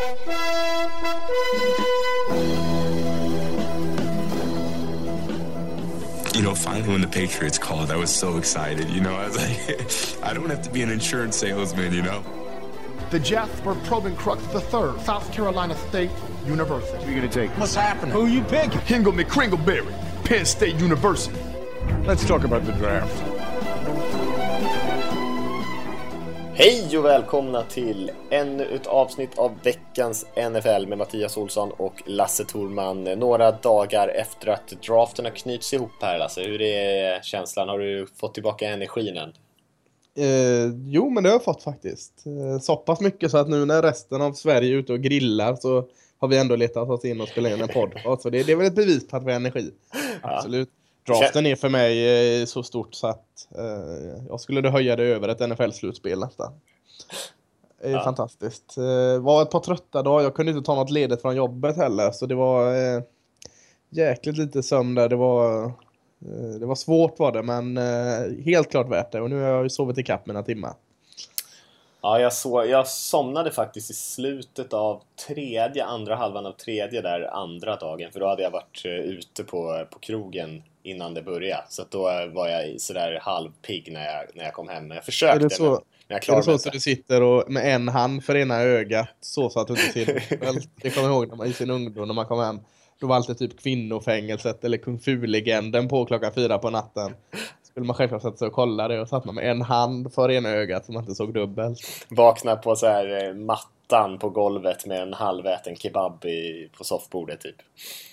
You know, finally when the Patriots called, I was so excited. You know, I was like, I don't have to be an insurance salesman, you know? The Jasper Probing Crux III, South Carolina State University. Who are you going to take? What's happening? Who you pick? Hingle McCringleberry, Penn State University. Let's talk about the draft. Hej och välkomna till ännu ett avsnitt av veckans NFL med Mattias Olsson och Lasse Thorman. Några dagar efter att draften har knyts ihop här Lasse, hur är känslan? Har du fått tillbaka energin än? Eh, jo, men det har jag fått faktiskt. Eh, så pass mycket så att nu när resten av Sverige är ute och grillar så har vi ändå letat oss in och spelat in en podd. Så det, det är väl ett bevis på att vi har energi. Absolut. Draften är för mig eh, så stort så att eh, jag skulle höja det över ett NFL-slutspel nästan. Det är Ja. fantastiskt. Eh, var ett par trötta dagar. Jag kunde inte ta något ledigt från jobbet heller. Så det var eh, jäkligt lite sömn där. Det var, eh, det var svårt var det, men eh, helt klart värt det. Och nu har jag ju sovit i kapp mina timmar. Ja, jag, så, jag somnade faktiskt i slutet av tredje, andra halvan av tredje där andra dagen. För då hade jag varit eh, ute på, på krogen innan det började. Så då var jag sådär halvpigg när jag, när jag kom hem. Men jag försökte, Är det så- men, men jag Är det så att du sitter och med en hand för ena ögat så, så att du inte ser? Det kommer jag ihåg när man, i sin ungdom när man kom hem. Då var alltid typ kvinnofängelset eller kung fu-legenden på klockan fyra på natten. Skulle man självklart sätta sig och kolla det och satt man med en hand för ena ögat så man inte såg dubbelt. Vakna på så här eh, mattan på golvet med en halväten kebab i, på soffbordet typ.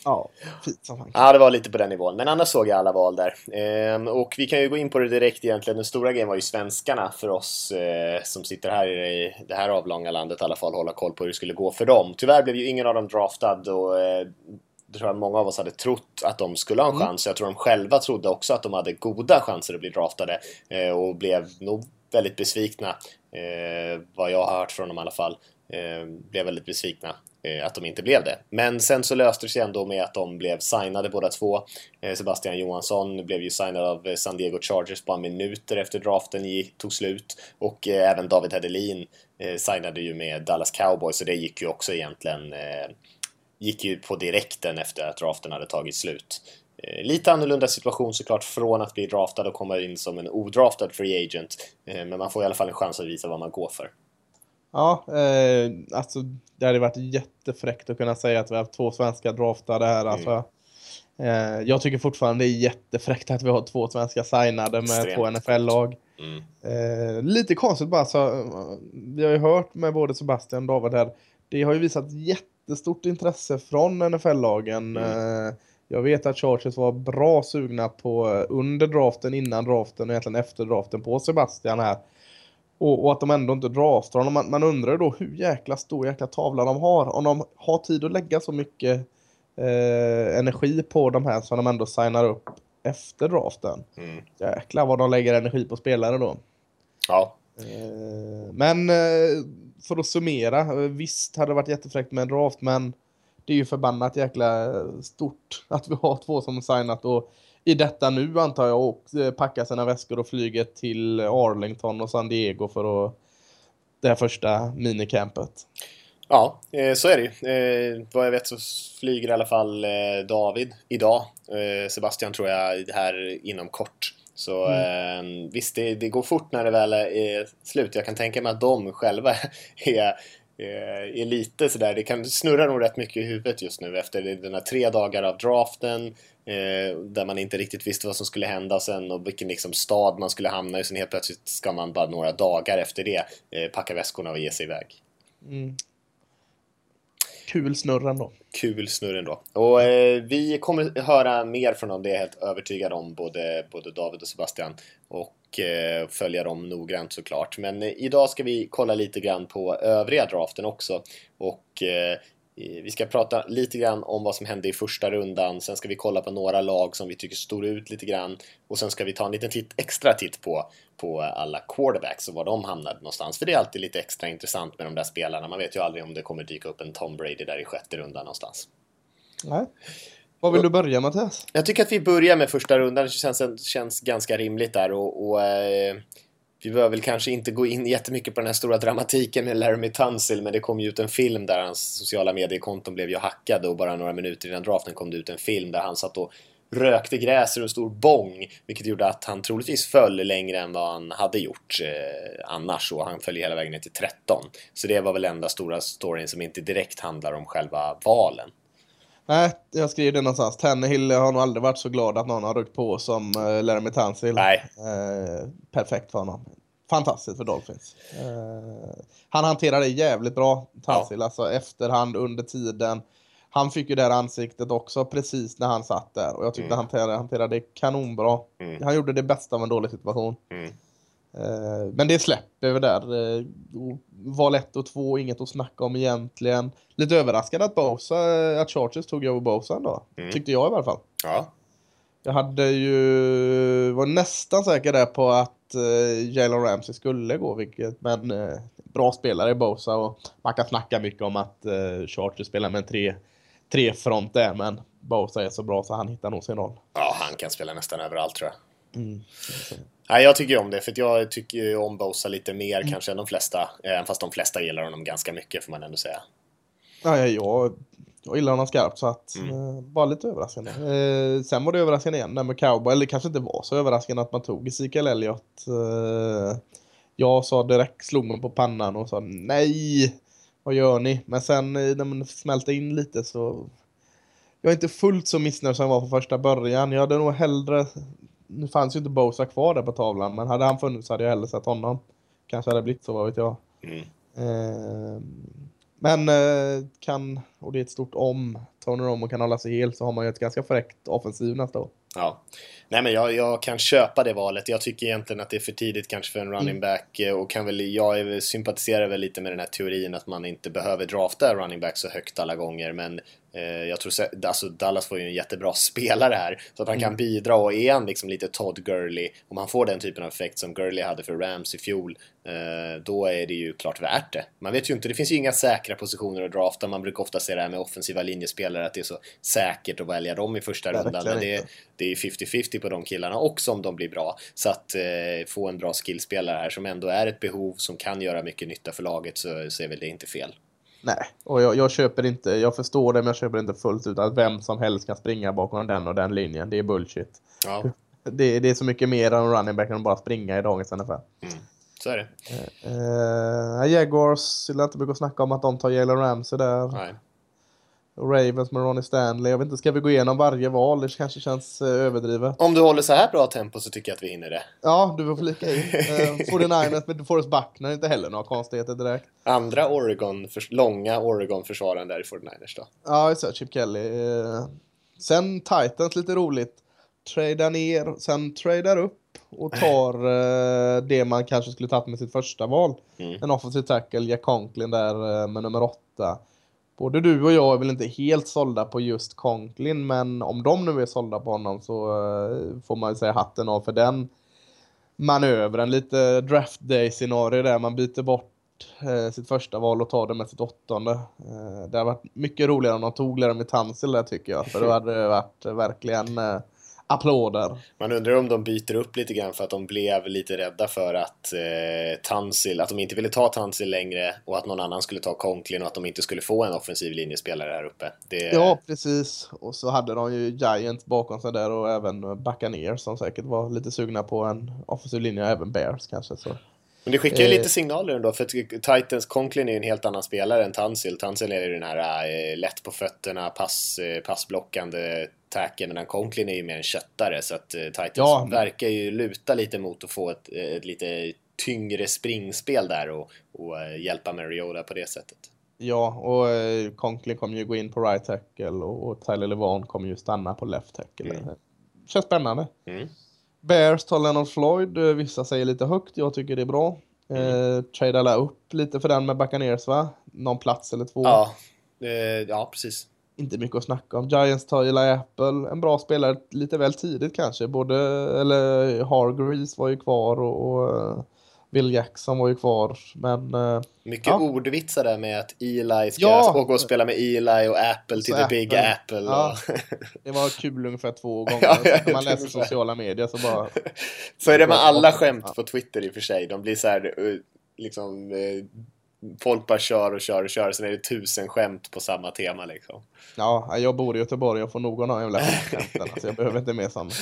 Ja, fint som fan. Ja, det var lite på den nivån. Men annars såg jag alla val där. Ehm, och vi kan ju gå in på det direkt egentligen. Den stora grejen var ju svenskarna för oss eh, som sitter här i det här avlånga landet i alla fall. Hålla koll på hur det skulle gå för dem. Tyvärr blev ju ingen av dem draftad och eh, tror jag många av oss hade trott att de skulle ha en chans. Jag tror de själva trodde också att de hade goda chanser att bli draftade eh, och blev nog väldigt besvikna. Eh, vad jag har hört från dem i alla fall. Eh, blev väldigt besvikna att de inte blev det. Men sen så löste det sig ändå med att de blev signade båda två. Sebastian Johansson blev ju signad av San Diego Chargers bara minuter efter draften tog slut. Och även David Hedelin signade ju med Dallas Cowboys så det gick ju också egentligen gick ju på direkten efter att draften hade tagit slut. Eh, Lite annorlunda situation såklart från att bli draftad och komma in som en odraftad free agent. Eh, Men man får i alla fall en chans att visa vad man går för. Ja, eh, alltså det hade varit jättefräckt att kunna säga att vi har haft två svenska draftade här. Alltså, eh, jag tycker fortfarande det är jättefräckt att vi har två svenska signade med Extremt två NFL-lag. Mm. Eh, lite konstigt bara så, eh, vi har ju hört med både Sebastian och David här, det har ju visat jättestort intresse från NFL-lagen. Mm. Eh, jag vet att Chargers var bra sugna på eh, under draften, innan draften och egentligen efter draften på Sebastian här. Och, och att de ändå inte draftar honom. Man, man undrar då hur jäkla stor jäkla tavla de har. Om de har tid att lägga så mycket eh, energi på de här som de ändå signar upp efter draften. Mm. Jäklar vad de lägger energi på spelare då. Ja, Eh, Men eh, för att summera, eh, visst hade det varit jättefräckt med en draft men det är ju förbannat jäkla eh, stort att vi har två som signat och i detta nu antar jag och eh, packa packar sina väskor och flyger till Arlington och San Diego för att det här första minicampet. Ja, så är det ju. Vad jag vet så flyger i alla fall David idag. Sebastian tror jag här inom kort. Så eh, visst, det, det går fort när det väl är slut. Jag kan tänka mig att de själva är, eh, är lite sådär. Det kan snurra nog rätt mycket i huvudet just nu efter den här tre dagar av draften. Eh, där man inte riktigt visste vad som skulle hända sen och vilken liksom, stad man skulle hamna i. Sen helt plötsligt ska man bara några dagar efter det eh, packa väskorna och ge sig iväg. Kul snurr ändå. kul snurr ändå. Och eh, vi kommer höra mer från dem, det är jag helt övertygad om, både, både David och Sebastian. Och eh, följa dem noggrant såklart. Men eh, idag ska vi kolla lite grann på övriga draften också. Och eh, vi ska prata lite grann om vad som hände i första rundan. Sen ska vi kolla på några lag som vi tycker står ut lite grann. Och sen ska vi ta en liten titt, extra titt på, på alla quarterbacks och var de hamnade någonstans. För det är alltid lite extra intressant med de där spelarna. Man vet ju aldrig om det kommer dyka upp en Tom Brady där i sjätte rundan någonstans. Nej. Var vill du börja Mattias? Jag tycker att vi börjar med första rundan. Det känns, känns ganska rimligt där och, och eh, vi behöver väl kanske inte gå in jättemycket på den här stora dramatiken med Laramie Tunsil men det kom ju ut en film där hans sociala mediekonton blev ju hackade och bara några minuter innan draften kom det ut en film där han satt och rökte gräs ur en stor bång, vilket gjorde att han troligtvis föll längre än vad han hade gjort eh, annars och han föll hela vägen ner till 13. Så det var väl enda stora storyn som inte direkt handlar om själva valen. Nej, jag skrev det någonstans. Tannehill har nog aldrig varit så glad att någon har ryckt på som uh, Laramie Tansil. Nej. Uh, perfekt för honom. Fantastiskt för Dolphins. Uh, han hanterade det jävligt bra, Tansil. Ja. Alltså efterhand, under tiden. Han fick ju det här ansiktet också precis när han satt där. Och jag tyckte mm. han hanterade, hanterade det kanonbra. Mm. Han gjorde det bästa av en dålig situation. Mm. Eh, men det släpper vi där. Eh, val 1 och 2, inget att snacka om egentligen. Lite överraskande att Bosa, eh, att Chargers tog över Bosa ändå. Mm. Tyckte jag i alla fall. Ja. Jag hade ju, var nästan säker där på att Jalen Ramsey skulle gå, vilket, men bra spelare i Bosa och man kan snacka mycket om att Chargers spelar med en tre, tre front där, men Bosa är så bra så han hittar nog sin roll. Ja, han kan spela nästan överallt tror jag. Mm. Nej, jag tycker om det, för jag tycker ju om Bosa lite mer mm. kanske än de flesta. Även fast de flesta gillar honom ganska mycket får man ändå säga. Nej, jag, jag gillar honom skarpt så att mm. eh, bara lite överraskande. Eh, sen var det överraskande igen där med Cowboy, eller kanske inte var så överraskande att man tog Ezekiel Elliott. Eh, jag sa direkt, slog mig på pannan och sa nej, vad gör ni? Men sen eh, när man smälte in lite så jag är inte fullt så missnöjd som jag var på första början. Jag hade nog hellre nu fanns ju inte Bosa kvar där på tavlan, men hade han funnits hade jag hellre sett honom. Kanske hade det blivit så, vad vet jag. Mm. Eh, men eh, kan, och det är ett stort om, Tony Romo kan hålla sig hel så har man ju ett ganska fräckt offensiv nästa år. Ja. Nej men jag, jag, kan köpa det valet. Jag tycker egentligen att det är för tidigt kanske för en running mm. back mm. och kan väl, jag sympatiserar väl lite med den här teorin att man inte behöver drafta running back så högt alla gånger men Eh, jag tror alltså Dallas får ju en jättebra spelare här så att han kan mm. bidra och är han liksom lite Todd Gurley om han får den typen av effekt som Gurley hade för Rams i fjol eh, då är det ju klart värt det. Man vet ju inte, det finns ju inga säkra positioner att drafta. Man brukar ofta säga det här med offensiva linjespelare att det är så säkert att välja dem i första rundan. Men det, det är 50-50 på de killarna också om de blir bra. Så att eh, få en bra skillspelare här som ändå är ett behov som kan göra mycket nytta för laget så, så är väl det inte fel. Nej, och jag, jag, köper inte, jag förstår det men jag köper inte fullt ut att vem som helst kan springa bakom den och den linjen. Det är bullshit. Ja. Det, det är så mycket mer än running back än att bara springa i dagens NFL. Mm. Så är det. Uh, Jaguars, det är inte att snacka om att de tar Jalen Ramsey där. Nej. Ravens med Ronnie Stanley. Jag vet inte, ska vi gå igenom varje val? Det kanske känns eh, överdrivet. Om du håller så här bra tempo så tycker jag att vi hinner det. Ja, du får flika in. eh, 49ers med Forrest Buckner, inte heller några konstigheter direkt. Andra Oregon, för, långa Oregon-försvararen där i 49ers då. Ja, just det. Chip Kelly. Eh, sen Titans, lite roligt. Tradar ner, sen tradar upp och tar eh, det man kanske skulle tagit med sitt första val. Mm. En offensive tackle, Jack Conklin där eh, med nummer åtta både du och jag är väl inte helt sålda på just Conklin, men om de nu är sålda på honom så eh, får man ju säga hatten av för den manövern. Lite draft day scenario där man byter bort eh, sitt första val och tar det med sitt åttonde. Eh, det hade varit mycket roligare om de tog Laramie Tansel där tycker jag, för då hade det varit verkligen applåder. Man undrar om de byter upp lite grann för att de blev lite rädda för att eh, Tansil, att de inte ville ta Tansil längre och att någon annan skulle ta Conklin och att de inte skulle få en offensiv linjespelare här uppe. Det... Ja, precis. Och så hade de ju Giants bakom sig där och även Buccaneers som säkert var lite sugna på en offensiv linje, även Bears kanske. Så. Men det skickar ju eh. lite signaler ändå för Titans Conklin är ju en helt annan spelare än Tansil. Tansil är ju den här äh, lätt på fötterna, pass, äh, passblockande tacken medan Conklin är ju mer en köttare så att äh, Titans ja. verkar ju luta lite mot att få ett, ett lite tyngre springspel där och, och äh, hjälpa Mariota på det sättet. Ja, och Conklin kommer ju gå in på right tackle och, och Tyler Levan kommer ju stanna på left tackle. Mm. Känns spännande. Mm. Bears tar Leonard Floyd. Vissa säger lite högt. Jag tycker det är bra. Mm. Eh, Tradea upp lite för den med Buccaneers va? Någon plats eller två. Ja, eh, ja precis. Inte mycket att snacka om. Giants tar Eli Apple. En bra spelare lite väl tidigt kanske. Både, eller Hargreaves var ju kvar och, och Will Jackson var ju kvar, men... Uh, Mycket ja. ordvitsar där med att Eli ska ja. åka och spela med Eli och Apple till The Big Apple. Ja. det var kul ungefär två gånger. ja, när man läser sociala medier så bara... Så är det med alla skämt på Twitter i och för sig. De blir så här, eh, liksom eh, folk bara kör och kör och kör, sen är det tusen skämt på samma tema liksom. Ja, jag bor i Göteborg, jag får nog av de jävla skämten, alltså, jag behöver inte mer sånt.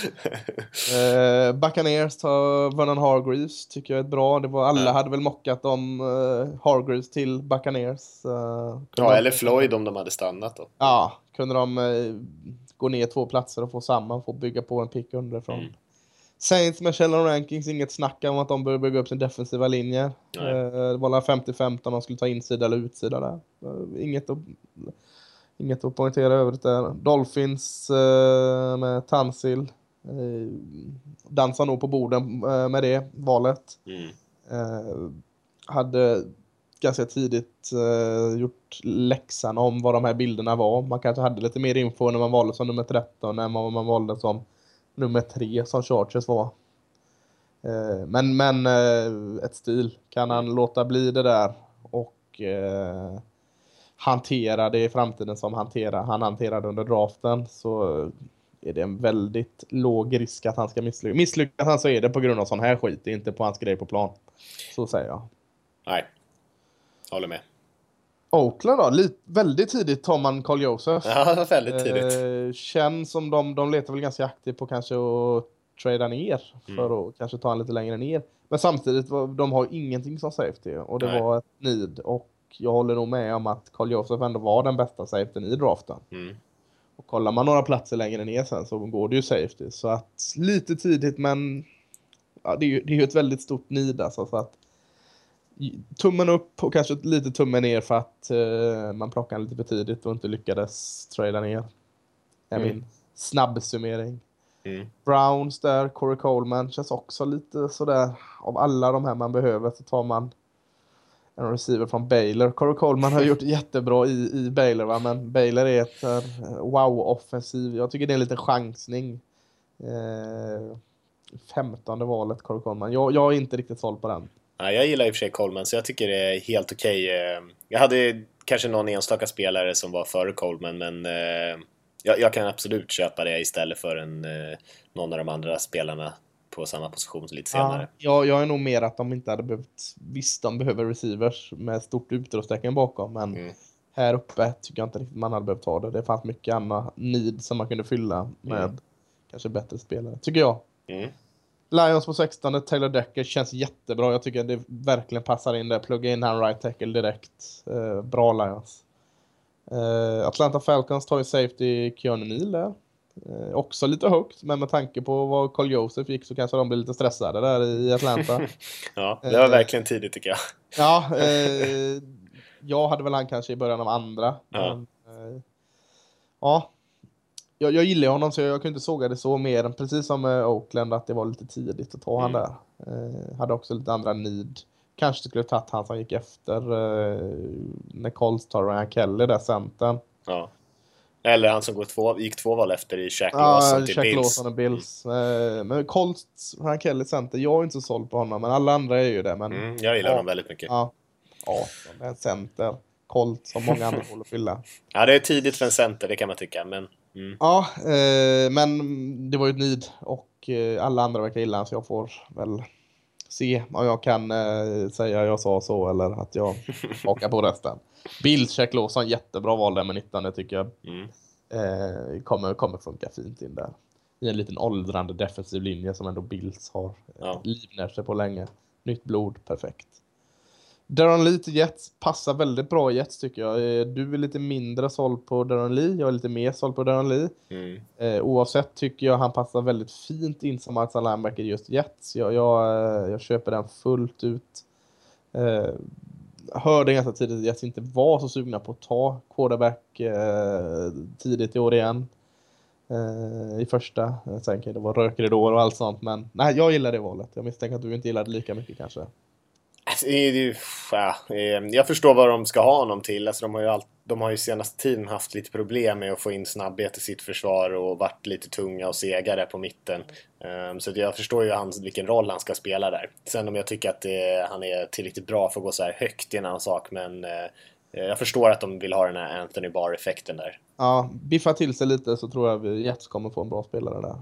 Eh, Buccaneers tar Vernon Hargreaves, tycker jag är bra. Det var, alla ja. hade väl mockat om eh, Hargreaves till Buccaneers. Eh, ja, eller Floyd om de hade stannat då. Ja, kunde de eh, gå ner två platser och få samma, få bygga på en pick underifrån. Mm. Saints med Sheldon Rankings, inget snack om att de börjar bygga upp sin defensiva linje. Eh, det var 50-50 om de skulle ta insida eller utsida där. Eh, inget att, inget att poängtera övrigt där. Dolphins eh, med Tansil. Dansar nog på borden med det valet. Mm. Hade ganska tidigt eh, gjort läxan om vad de här bilderna var. Man kanske hade lite mer info när man valde som nummer 13 än vad man valde som nummer tre som Chargers var. Eh, men, men eh, ett stil. Kan han låta bli det där och eh, hantera det i framtiden som hantera, han hanterade under draften så är det en väldigt låg risk att han ska misslyckas. Misslyckas han så är det på grund av sån här skit, inte på hans grej på plan. Så säger jag. Nej, håller med. Oakland då, Lite, väldigt tidigt tar man Carl Josef. Ja, väldigt tidigt. Eh, känns som de, de letar väl ganska aktivt på kanske att trada ner för mm. att kanske ta en lite längre ner. Men samtidigt, de har ingenting som safety och det Nej. var ett need och jag håller nog med om att Carl Josef ändå var den bästa safetyn i draften. Mm. Och kollar man några platser längre ner sen så går det ju safety. Så att lite tidigt men ja, det är ju det är ett väldigt stort need alltså. Så att tummen upp och kanske lite tummen ner för att uh, man plockade lite för tidigt och inte lyckades trada ner. är mm. min snabbsummering. Mm. Browns där, Corey Coleman känns också lite sådär. Av alla de här man behöver så tar man en receiver från Baylor. Corey Coleman har gjort jättebra i, i Baylor va? men Baylor är ett uh, wow-offensiv. Jag tycker det är en liten chansning. Uh, femtonde valet Corey Coleman. Jag, jag är inte riktigt såld på den. Ja, jag gillar i och för sig Coleman, så jag tycker det är helt okej. Okay. Eh, jag hade kanske någon enstaka spelare som var före Coleman, men eh, jag, jag, kan absolut köpa det istället för en, eh, någon av de andra spelarna på samma position lite senare. Ja, jag är nog mer att de inte hade behövt... Visst, de behöver receivers med stort utropstecken bakom, men mm. här uppe tycker jag inte riktigt man hade behövt ha det. Det fanns mycket annat need som man kunde fylla med mm. kanske bättre spelare, tycker jag. Mm. Lions på 16, Taylor Decker känns jättebra. Jag tycker det verkligen passar in där. Plugga in han right tackle direkt. Eh, bra Lions. Eh, Atlanta Falcons tar ju safety Keanu Neal där. Eh, också lite högt, men med tanke på vad Carl Joseph gick så kanske de blir lite stressade där i Atlanta. ja, det var eh, verkligen tidigt tycker jag. ja, eh, jag hade väl han kanske i början av andra. Ja. Men, eh, ja, jag, jag gillar honom så jag kunde inte såga det så mer än precis som med Oakland att det var lite tidigt att ta mm. han där. Eh, hade också lite andra need. Kanske skulle tagit han som gick efter eh, när Colts tar Ryan Kelly där centern. Ja. Eller han som går två, gick två val efter i Shaq Lawson ja, till Shaq Bills. Lawson och Bills. Mm. Eh, men Colts, Ryan Kelly center, jag är inte så såld på honom men alla andra är ju det. Men, mm, jag gillar ja, honom väldigt mycket. Ja, ja med center. Colt som många andra håller fylla. Ja, det är tidigt för en center, det kan man tycka. Men Mm. Ja, eh, men det var ju ett nid och eh, alla andra verkar illa så jag får väl se om jag kan eh, säga jag sa så eller att jag hakar på resten. Bild, Jack Lawson, jättebra val där med 19 det tycker jag. Mm. Eh, kommer, kommer funka fint in där. I en liten åldrande defensiv linje som ändå Bills har ja. livnärt sig på länge. Nytt blod, perfekt. Darren Lee till Jets passar väldigt bra i Jets tycker jag. Eh, du är lite mindre såld på Darren Lee, jag är lite mer såld på Darren Lee. Mm. Eh, oavsett tycker jag han passar väldigt fint in som outside linebacker just Jets. Jag, jag, eh, jag köper den fullt ut. Eh, hörde ganska tidigt att Jets inte var så sugna på att ta quarterback eh, tidigt i år igen. Eh, I första. Sen kan det vara rökridåer och allt sånt men nej, jag gillar det valet. Jag misstänker att du inte gillar det lika mycket kanske. Ja, eh, jag förstår vad de ska ha honom till. Alltså, de har ju all, de har ju senaste tiden haft lite problem med att få in snabbhet i sitt försvar och varit lite tunga och sega där på mitten. Um, så jag förstår ju hans, vilken roll han ska spela där. Sen om jag tycker att det, han är tillräckligt bra för att gå så här högt i en annan sak, men uh, jag förstår att de vill ha den här Anthony Barr-effekten där. Ja, biffa till sig lite så tror jag vi Jets kommer få en bra spelare där.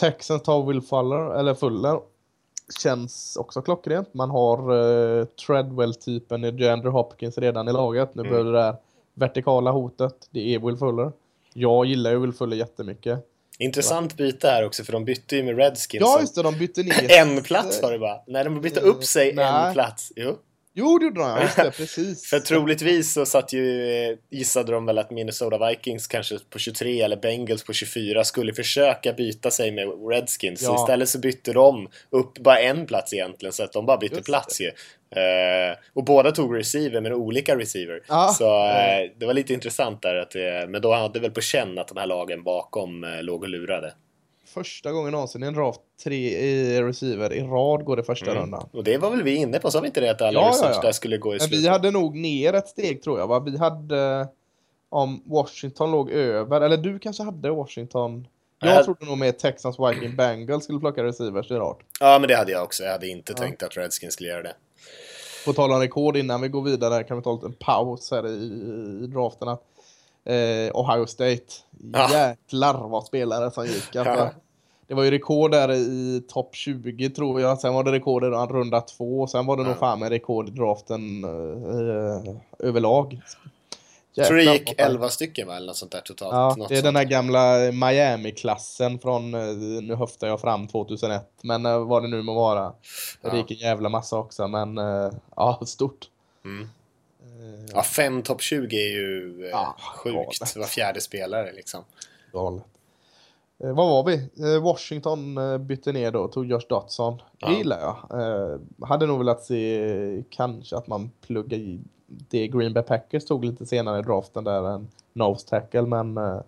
Texans tar Will Fuller, eller Fuller. Känns också klockrent. Man har uh, Treadwell-typen i DeAndre Hopkins redan i laget. Nu mm. behöver det där vertikala hotet. Det är Will Fuller. Jag gillar ju Will Fuller jättemycket. Intressant byte här också för de bytte ju med Redskins. Ja just det, de bytte ner. en plats var det bara. Nej, de bytte upp sig Nej. en plats. Jo. Jo, det gjorde de. Just det, precis. För troligtvis så satt ju, eh, gissade de väl att Minnesota Vikings kanske på 23 eller Bengals på 24 skulle försöka byta sig med Redskins. Ja. Så istället så bytte de upp bara en plats egentligen, så att de bara bytte just plats det. ju. Uh, och båda tog receiver, men olika receiver. Ah, så uh, det var lite intressant där. Att, uh, men då hade väl på känn att de här lagen bakom låg och lurade första gången någonsin i en draft tre i receiver i rad går det första mm. rundan. Och det var väl vi inne på, sa vi inte det att alla ja, ja, ja. där skulle gå i slutet? Vi hade nog ner ett steg tror jag va? Vi hade om Washington låg över, eller du kanske hade Washington jag, jag trodde nog med Texans Viking Bengals skulle plocka receivers i rad. Ja, men det hade jag också. Jag hade inte ja. tänkt att Redskins skulle göra det. På tal om rekord innan vi går vidare kan vi ta en paus här i, i draften. Att eh, Ohio State. Jäklar vad spelare som gick. Alltså. Det var ju rekord där i topp 20 tror jag. Sen var det rekord i runda två. Sen var det ja. nog fan med rekord i draften uh, överlag. Jag tror det gick 11 stycken va? Eller något sånt där totalt. Ja, det är den här gamla Miami-klassen från, nu höftar jag fram 2001. Men vad det nu må vara. Ja. Det gick en jävla massa också. Men ja, stort. Mm. Ja, fem topp 20 är ju ja, sjukt. Galet. Var fjärde spelare liksom. Galet. Eh, vad var vi? Eh, Washington eh, bytte ner då, tog Josh Dotson. Det ja. gillar jag. Eh, hade nog velat se kanske att man pluggar i det Green Bay Packers tog lite senare i draften där, en nose tackle, men eh,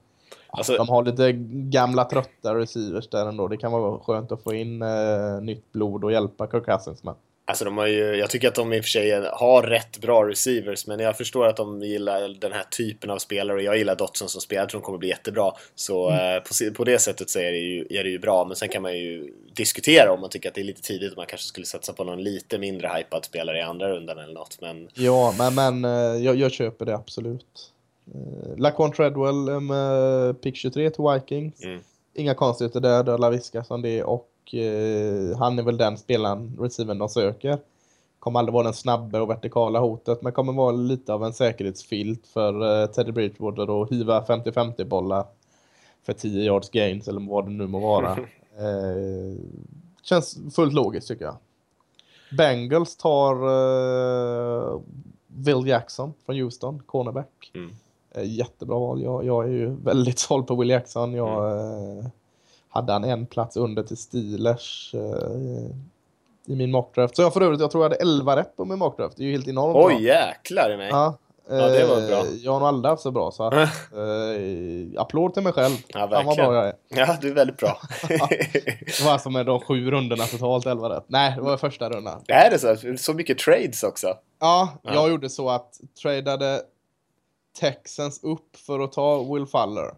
alltså, de har lite gamla trötta receivers där ändå. Det kan vara skönt att få in eh, nytt blod och hjälpa Kirk Cousins med. Alltså de har ju, jag tycker att de i och för sig har rätt bra receivers men jag förstår att de gillar den här typen av spelare och jag gillar Dotson som spelare, jag tror de kommer bli jättebra. Så mm. eh, på, på, det sättet så är det, ju, är det ju bra men sen kan man ju diskutera om man tycker att det är lite tidigt och man kanske skulle satsa på någon lite mindre hypad spelare i andra rundan eller något. Men... Ja, men, men eh, jag, jag köper det absolut. Uh, Laquan Treadwell med pick 23 till Vikings. Mm. Inga konstigheter där, där Laviska som det och eh, han är väl den spelaren, receiven de söker. Kommer aldrig vara den snabba och vertikala hotet, men kommer vara lite av en säkerhetsfilt för eh, Teddy Bridgewater att hiva 50-50 bollar för 10 yards gains eller vad det nu må vara. eh, känns fullt logiskt tycker jag. Bengals tar uh, Will Jackson från Houston, cornerback. Mm. Uh, jättebra val. Jag, jag, är ju väldigt såld på Will Jackson. Jag, mm. Hade han en plats under till Steelers eh, i min mockdraft. Så jag för övrigt, jag tror jag hade 11 rätt på min mockdraft. Det är ju helt enormt Oj, bra. jäklar i mig. Ja, ja, det var bra. Eh, jag har nog aldrig haft så bra, så att, eh, applåd till mig själv. Ja, verkligen. vad bra jag är. Ja, du är väldigt bra. det var alltså med de sju rundorna totalt 11 rätt. Nej, det var första rundan. Det är det så? Så mycket trades också? Ja, ja, jag gjorde så att tradade Texans upp för att ta Will Fuller.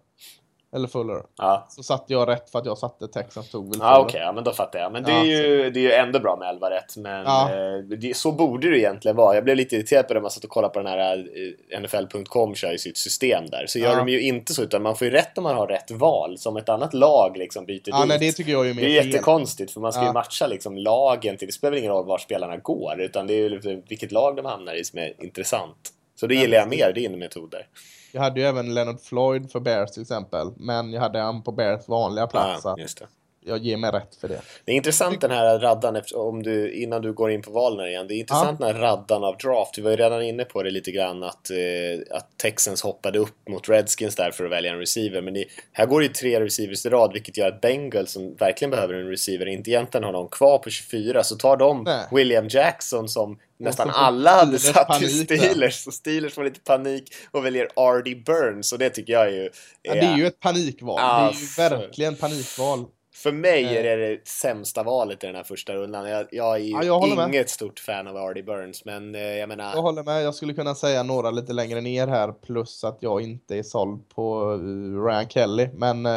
Eller Fuller. Ja. Så satte jag rätt för att jag satte Texans tog väl Ja okej, okay, ja, men då fattar jag. Men det är, ju, det är ju ändå bra med 11 rätt. Men eh, det, så borde det egentligen vara. Jag blev lite irriterad på det när man satt och kollade på den här eh, NFL.com kör ju sitt system där. Så gör de ju inte så utan man får ju rätt om man har rätt val. Som ett annat lag liksom byter ja, dit. Nej, det tycker jag är mer Det är jättekonstigt för man ska ju matcha liksom lagen till. Det spelar ingen roll var spelarna går utan det är ju vilket lag de hamnar i som är intressant. Så det gillar jag mer, din metod där. Jag hade ju även Leonard Floyd för Bears till exempel. Men jag hade han på Bears vanliga plats. Ja, just det jag ger mig rätt för det. Det är intressant den här raddan om du, innan du går in på valen igen. Det är intressant ja. den här raddan av draft. Vi var ju redan inne på det lite grann att, eh, att Texans hoppade upp mot Redskins där för att välja en receiver. Men det, här går det ju tre receivers i rad vilket gör att Bengals som verkligen behöver en receiver inte egentligen har någon kvar på 24 så tar de Nej. William Jackson som nästan alla hade satt till Steelers. Så Steelers får lite panik och väljer R.D. Burns och det tycker jag är ju... Är, ja, det är ju ett panikval. Alltså, det är ju verkligen panikval. För mig är det det sämsta valet i den här första rundan. Jag, jag är ju Ja, jag håller med. inget stort fan av Artie Burns, men eh, jag menar... Jag håller med. Jag skulle kunna säga några lite längre ner här plus att jag inte är såld på uh, Ryan Kelly. Men eh,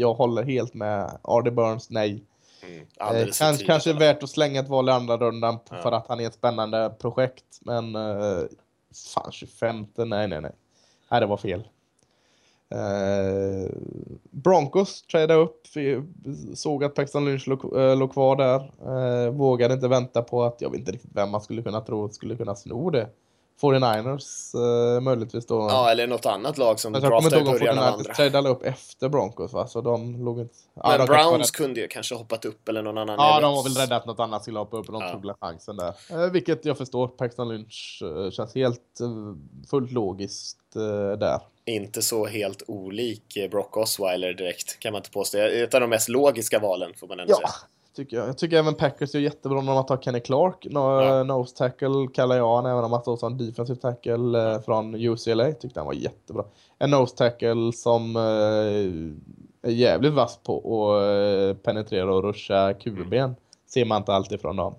jag håller helt med. Artie Burns, nej. Mm, Eh, kanske, kanske värt att slänga ett val i andra rundan Ja. för att han är ett spännande projekt. Men eh, fan 25, nej nej nej. Nej det var fel. Eh, Broncos tradade upp, såg att Paxton Lynch låg, eh, låg kvar där. Eh, vågade inte vänta på att, jag vet inte riktigt vem man skulle kunna tro skulle kunna sno det. 49ers eh, möjligtvis då. Ja, eller något annat lag som draftar i början av 49ers andra. tradade upp efter Broncos va? Så de låg inte... Ja, Men var Browns kunde ju kanske hoppat upp eller någon annan. Ja, de har väl räddat något annat skulle hoppa upp och de Ja. tog väl chansen där. Eh, vilket jag förstår, Paxton Lynch eh, känns helt eh, fullt logiskt eh, där. Inte så helt olik eh, Brock Osweiler direkt, kan man inte påstå. Ett av de mest logiska valen, får man ändå Ja, säga. tycker jag. Jag tycker även Packers gör jättebra när man tar Kenny Clark. No, Ja. Nose tackle kallar jag han, även om han står som defensive tackle eh, från UCLA. Tyckte han var jättebra. En nose tackle som eh, är jävligt vass på att eh, penetrera och ruscha QB-ben. Ser man inte alltid från dem.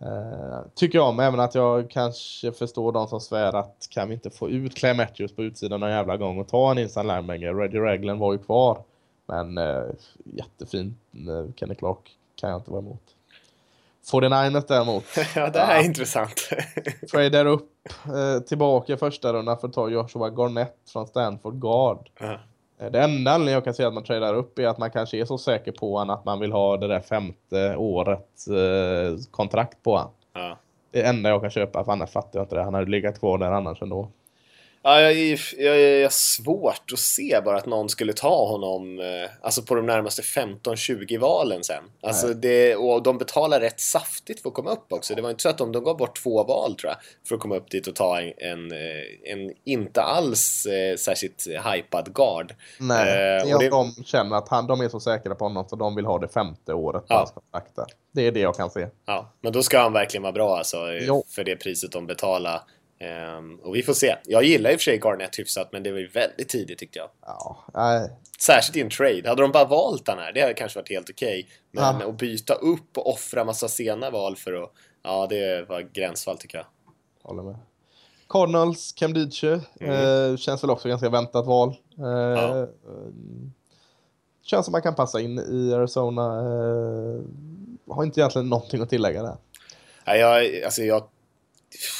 Eh, tycker jag om, även att jag kanske förstår de som svär att kan vi inte få ut Clay Matthews på utsidan någon jävla gång och ta en inside linebacker. Reggie Ragland var ju kvar. Men eh, jättefin eh, Kenny Clark kan jag inte vara emot. 49ers däremot. Ja, det är intressant. Tradar upp eh, tillbaka i första rundan för att ta Joshua Garnett från Stanford Guard. Ja. Eh, Det enda anledningen jag kan säga att man tradar upp är att man kanske är så säker på honom att man vill ha det där femte året eh, kontrakt på honom. Ja. Det enda jag kan köpa, för annars fattar jag inte det. Han hade legat kvar där annars ändå. Ja, jag, jag, jag, jag svårt att se bara att någon skulle ta honom eh, alltså på de närmaste 15-20 valen sen. Alltså det, och de betalar rätt saftigt för att komma upp också. Det var inte så att de, de gav bort två val tror jag för att komma upp dit och ta en, en, eh, en inte alls eh, särskilt hypad guard. Nej, Eh, det och att de känner att han, de är så säkra på honom så de vill ha det femte året på Ja. hans kontrakt. Det är det jag kan se. Ja, men då ska han verkligen vara bra alltså Jo. för det priset de betalar. Ehm, och vi får se. Jag gillar i och för sig Garnett hyfsat men det var ju väldigt tidigt tyckte jag. Ja, nej. Särskilt i en trade. Hade de bara valt den här, det hade kanske varit helt okej. Men Ja. att byta upp och offra massa sena val för att... Ja, det var gränsfall tycker jag. Håller med. Cardinals, Cam Diche. Mm. Eh, känns väl också ganska väntat val. Eh, Ja. eh, Känns som man kan passa in i Arizona. Eh, har inte egentligen någonting att tillägga där. Ja, jag, alltså jag...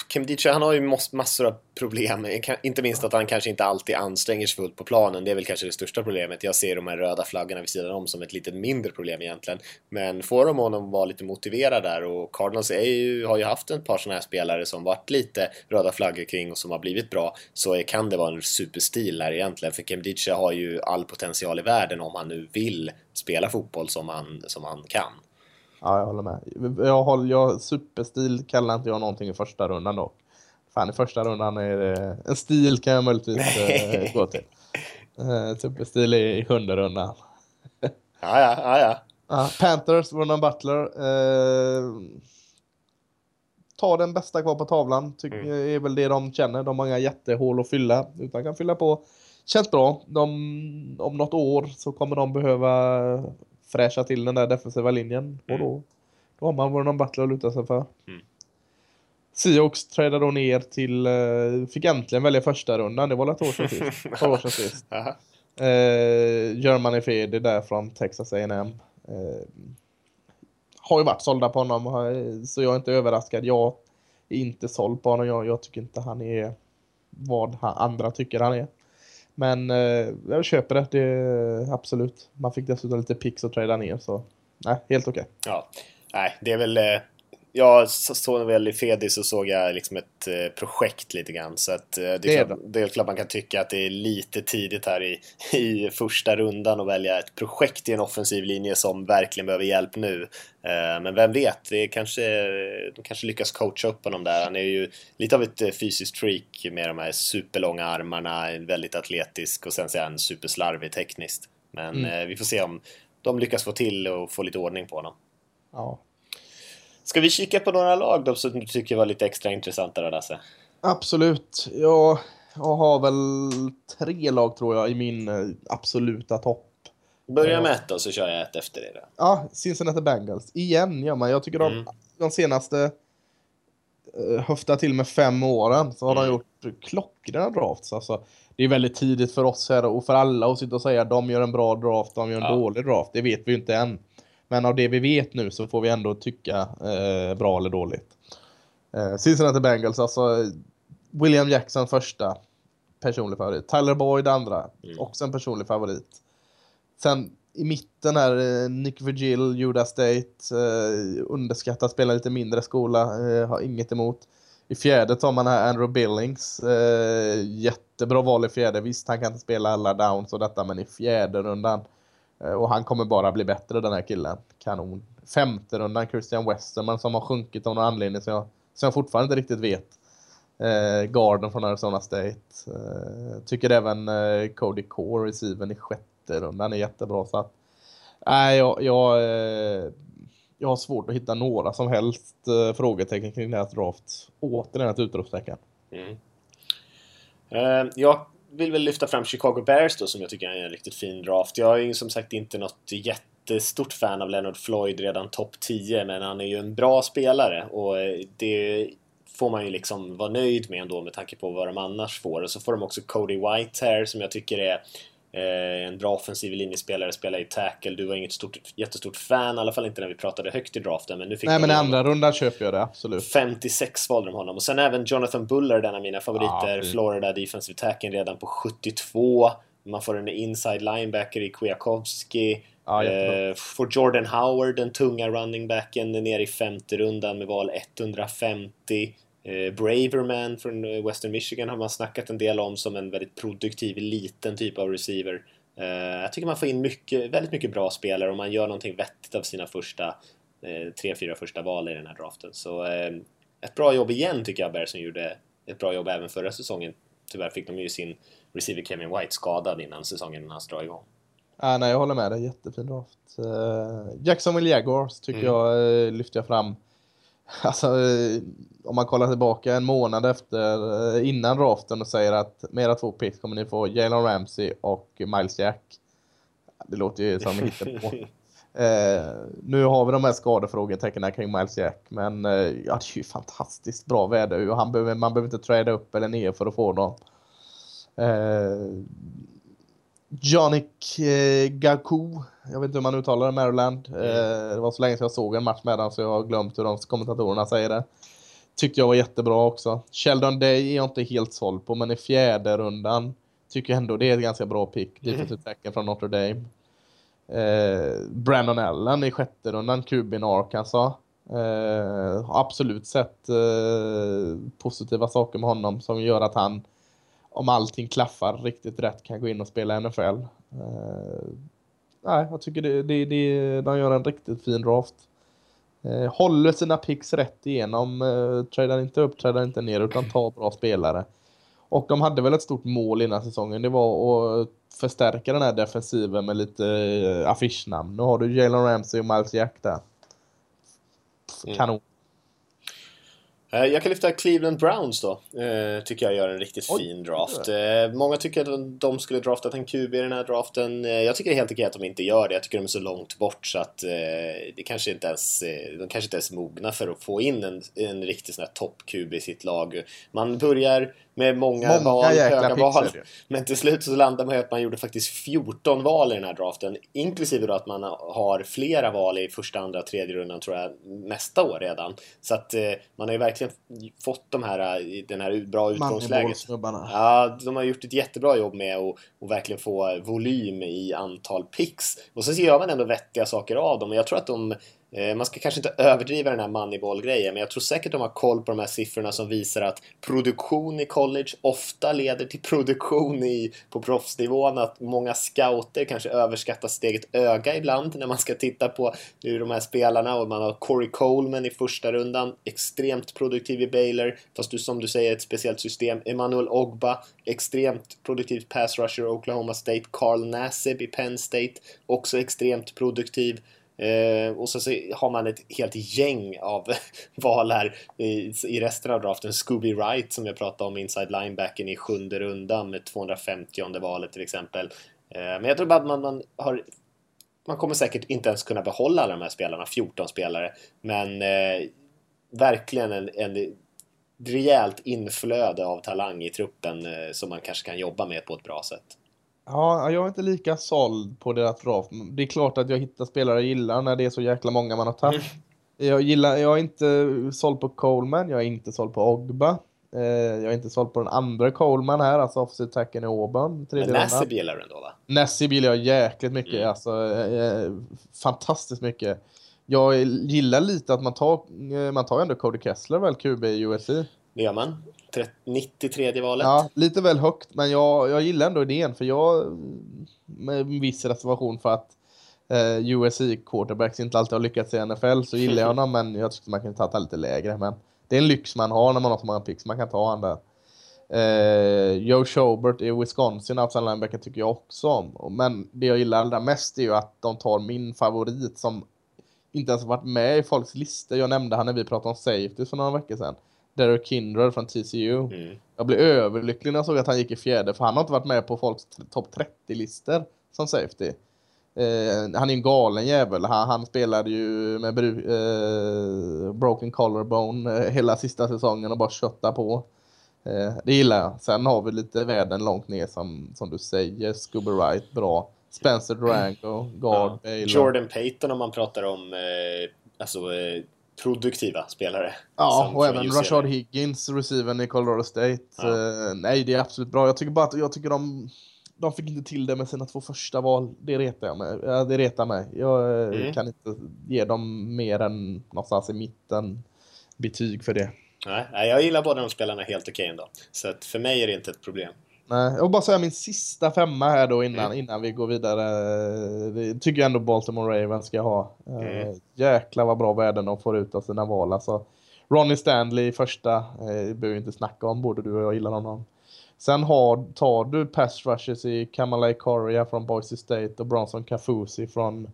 Kim han har ju massor av problem. Inte minst att han kanske inte alltid anstränger sig fullt på planen. Det är väl kanske det största problemet. Jag ser de här röda flaggorna vid sidan om som ett lite mindre problem egentligen. Men får de honom vara lite motiverad där och Cardinals är ju, har ju haft ett par sådana här spelare som varit lite röda flaggor kring och som har blivit bra så kan det vara en superstil här egentligen. För Kim har ju all potential i världen om han nu vill spela fotboll som han, som han kan. Ja, jag håller med. Jag håller, jag, superstil kallar inte jag någonting i första rundan då. Fan, i första rundan är det... En stil kan jag möjligtvis eh, gå till. Eh, superstil är i sjunde rundan. Ja, ja, ja, ja. Ja, Panthers, Vernon Butler. Eh, ta den bästa kvar på tavlan. Tycker Mm. är väl det de känner. De har inga jättehål att fylla. Utan kan fylla på. Känns bra. De, om något år så kommer de behöva fräscha till den där defensiva linjen. Och då, då har man Vernon Butler att luta sig för. Mm. Seahawks tradade då ner till, eh, fick äntligen välja första rundan. Det var ett år sedan sist. Ett år sedan sist. Eh, Germany Fede där från Texas A&M. Eh, har ju varit sålda på honom så jag är inte överraskad. Jag är inte såld på honom. Jag, jag tycker inte han är vad han, andra tycker han är. Men eh, jag köper det, det. Absolut. Man fick dessutom lite pix att trada ner så nej, helt okej. Ja, nej, det är väl... Eh, jag så- såg väl i Fedi så såg jag liksom ett eh, projekt lite grann. Så att eh, det, Det är är klart, det är klart man kan tycka att det är lite tidigt här i, i första rundan att välja ett projekt i en offensiv linje som verkligen behöver hjälp nu. Eh, Men vem vet, det är kanske, de kanske lyckas coacha upp honom där. Han är ju lite av ett fysiskt freak med de här superlånga armarna, väldigt atletisk och sen så är han superslarvig tekniskt. Men eh, vi får se om de lyckas få till och få lite ordning på honom. Ja. Ska vi kika på några lag då som du tycker var lite extra intressanta då Lasse? Absolut. Jag, jag har väl tre lag tror jag i min eh, absoluta topp. Börja med ett och så kör jag ett efter det. Då. Ja, Cincinnati Bengals. Igen gör man. Jag tycker de, Mm. de senaste uh, höfta till med fem åren så har Mm. de gjort klockrena drafts. Alltså, det är väldigt tidigt för oss här och för alla att sitta och säga de gör en bra draft, de gör en Ja. dålig draft. Det vet vi ju inte än. Men av det vi vet nu så får vi ändå tycka eh, bra eller dåligt. Eh, Cincinnati Bengals, alltså William Jackson första personlig favorit. Tyler Boyd andra, Mm. också en personlig favorit. Sen i mitten här, eh, Nick Virgil, Judah State, eh, underskattat, spelar lite mindre skola, eh, har inget emot. I fjärde tar man här Andrew Billings, eh, jättebra val i fjärde. Visst, han kan inte spela alla downs och detta, men i fjärde rundan. Eh, och han kommer bara bli bättre den här killen. Kanon. Femte rundan Christian Westerman som har sjunkit av någon anledning som jag, som jag fortfarande inte riktigt vet. Eh, Garden från Arizona State. Eh, tycker även eh, Cody Core, receiven i sjätte rundan är jättebra. Så att, nej, jag, jag, eh, jag har svårt att hitta några som helst eh, frågetecken kring deras draft. Återigen ett utropstecken. Mm. Eh, jag vill väl lyfta fram Chicago Bears då som jag tycker är en riktigt fin draft. Jag är ju som sagt inte något jättestort fan av Leonard Floyd redan topp 10 men han är ju en bra spelare och eh, det får man ju liksom vara nöjd med ändå med tanke på vad de annars får. Och så får de också Cody White här som jag tycker är en bra offensiv linjespelare, spelar i tackle. Du var inget stort, jättestort fan, i alla fall inte när vi pratade högt i draften. Men nu fick Nej, men i andra rundan köper jag det absolut. 56 valde de honom. Och sen även Jonathan Buller, den av mina favoriter. Ja. Florida Defensive Tacken redan på 72. Man får en inside linebacker i Kwiatkowski. Ja, eh, får Jordan Howard, den tunga running backen, ner i femte rundan med val 150. Eh, Braverman från eh, Western Michigan har man snackat en del om som en väldigt produktiv, liten typ av receiver. Eh, jag tycker man får in mycket, väldigt mycket bra spelare om man gör någonting vettigt av sina första tre, fyra första val i den här draften. Så eh, ett bra jobb igen tycker jag Bears som gjorde ett bra jobb även förra säsongen. Tyvärr fick de ju sin receiver Kevin White skadad innan säsongen hans dra igång. Ah, nej, jag håller med dig. Jättefin draft. Jacksonville Jaguars tycker Mm. jag lyfter jag fram. Alltså, eh, om man kollar tillbaka en månad efter eh, innan draften och säger att med era två picks kommer ni få Jalen Ramsey och Miles Jack. Det låter ju som hittepå. Eh, nu har vi de här skadefrågetecknen kring Miles Jack, men eh, ja, det är ju fantastiskt bra väder och han behöver, man behöver inte träda upp eller ner för att få dem. Eh, Jonik eh, Gaku, jag vet inte hur man uttalar det, Maryland. Eh, det var så länge sedan jag såg en match med den så jag har glömt hur de kommentatorerna säger det. Tyckte jag var jättebra också. Sheldon Day är jag inte helt såld på, men i fjärde rundan tycker jag ändå det är ett ganska bra pick. Defensive tacken från Notre Dame. Eh, Brandon Allen i sjätte rundan, Kubin Arkansas. Eh, absolut sett eh, positiva saker med honom som gör att han, om allting klaffar riktigt rätt, kan gå in och spela NFL. Eh, nej, jag tycker det, det, det, de gör en riktigt fin draft. Eh, håller sina picks rätt igenom, eh, tradar inte upp, tradar inte ner, utan tar bra spelare. Och de hade väl ett stort mål innan säsongen, det var att förstärka den här defensiven med lite eh, affischnamn. Nu har du Jalen Ramsey och Miles Jack där. Mm. Kanon. Eh, Jag kan lyfta Cleveland Browns då. Eh, tycker jag gör en riktigt Oj, fin draft. Eh, många tycker att de- skulle draftat en QB i den här draften. Eh, jag tycker helt okej att de inte gör det. Jag tycker de är så långt bort så att eh, det kanske inte ens, eh, de kanske inte ens är mogna för att få in en, en riktig sån här topp-QB i sitt lag. Man börjar med många, Många val, höga val. ju. Men till slut så landar man i att man gjorde faktiskt 14 val i den här draften. Inklusive då att man har flera val i första, andra, tredje rundan tror jag nästa år redan. Så att eh, man har ju verkligen fått de här, eh, den här bra utgångsläget. Ja, de har gjort ett jättebra jobb med att att verkligen få volym i antal picks. Och så gör man ändå vettiga saker av dem. Och jag tror att de Eh, man ska kanske inte överdriva den här moneyball-grejen, men jag tror säkert de har koll på de här siffrorna som visar att produktion i college ofta leder till produktion i, på proffsnivån. Att många scouter kanske överskattar sitt eget öga ibland när man ska titta på hur de här spelarna och man har Corey Coleman i första rundan, extremt produktiv i Baylor, fast du som du säger ett speciellt system. Emmanuel Ogba, extremt produktiv pass rusher i Oklahoma State. Carl Nassib i Penn State, också extremt produktiv. Eh, och så, så har man ett helt gäng av val här i, i resten av draften. Scooby Wright som jag pratade om, inside linebacken i sjunde rundan med 250 valet till exempel. Eh, men jag tror bara att man, man har man kommer säkert inte ens kunna behålla alla de här spelarna, 14 spelare. Men eh, verkligen en, en rejält inflöde av talang i truppen eh, som man kanske kan jobba med på ett bra sätt. Ja, jag är inte lika såld på deras draft. Det är klart att jag hittar spelare jag gillar när det är så jäkla många man har tagit. Mm. Jag, gillar, jag är inte såld på Coleman, jag är inte såld på Ogba. Eh, jag är inte såld på den andra Coleman här, alltså offset tacken i Auburn. Men Nassib gillar du ändå va? Nassib gillar jag jäkligt mycket, mm. alltså eh, fantastiskt mycket. Jag gillar lite att man tar, eh, man tar ändå Cody Kessler väl, QB i USC. Det gör man. 93 valet. Ja, lite väl högt, men jag, jag gillar ändå idén för jag, med viss reservation för att eh, USC quarterbacks inte alltid har lyckats i NFL så gillar jag honom, men jag tycker man kan ta lite lägre. Men det är en lyx man har när man har så många picks, man kan ta honom där. Eh, Joe Schobert i Wisconsin, outside linebacker, tycker jag också om. Men det jag gillar allra mest är ju att de tar min favorit som inte ens varit med i folks listor. Jag nämnde han när vi pratade om safety för några veckor sedan. Derek Kindred från TCU. Mm. Jag blev överlycklig när jag såg att han gick i fjärde för han har inte varit med på folks topp 30-listor som safety. Eh, han är en galen jävel. Han, han spelade ju med eh, broken collarbone eh, hela sista säsongen och bara kötta på. Eh, det gillar jag. Sen har vi lite värden långt ner som, som du säger. Scooby Wright, bra. Spencer Durango, Guard, ja. Jordan Payton om man pratar om eh, alltså, eh, produktiva spelare. Ja, och även Rashard Higgins, receiven i Colorado State. Ja. Uh, nej, det är absolut bra. Jag tycker bara att jag tycker de, de fick inte till det med sina två första val. Det retar jag mig. Det retar mig. Jag eh, mm. kan inte ge dem mer än någonstans i mitten betyg för det. Nej, jag gillar båda de spelarna helt okej okay ändå. Så att för mig är det inte ett problem. Nej, jag vill bara säga min sista femma här då innan, mm. innan vi går vidare. Det tycker jag ändå Baltimore Ravens ska ha. Eh, mm. Jäklar vad bra värden de får ut av sina val. Alltså, Ronnie Stanley i första, eh, behöver inte snacka om, både du och jag gillar honom. Sen har, tar du pass rushes i Kamalai Correa från Boise State och Bronson Kafusi från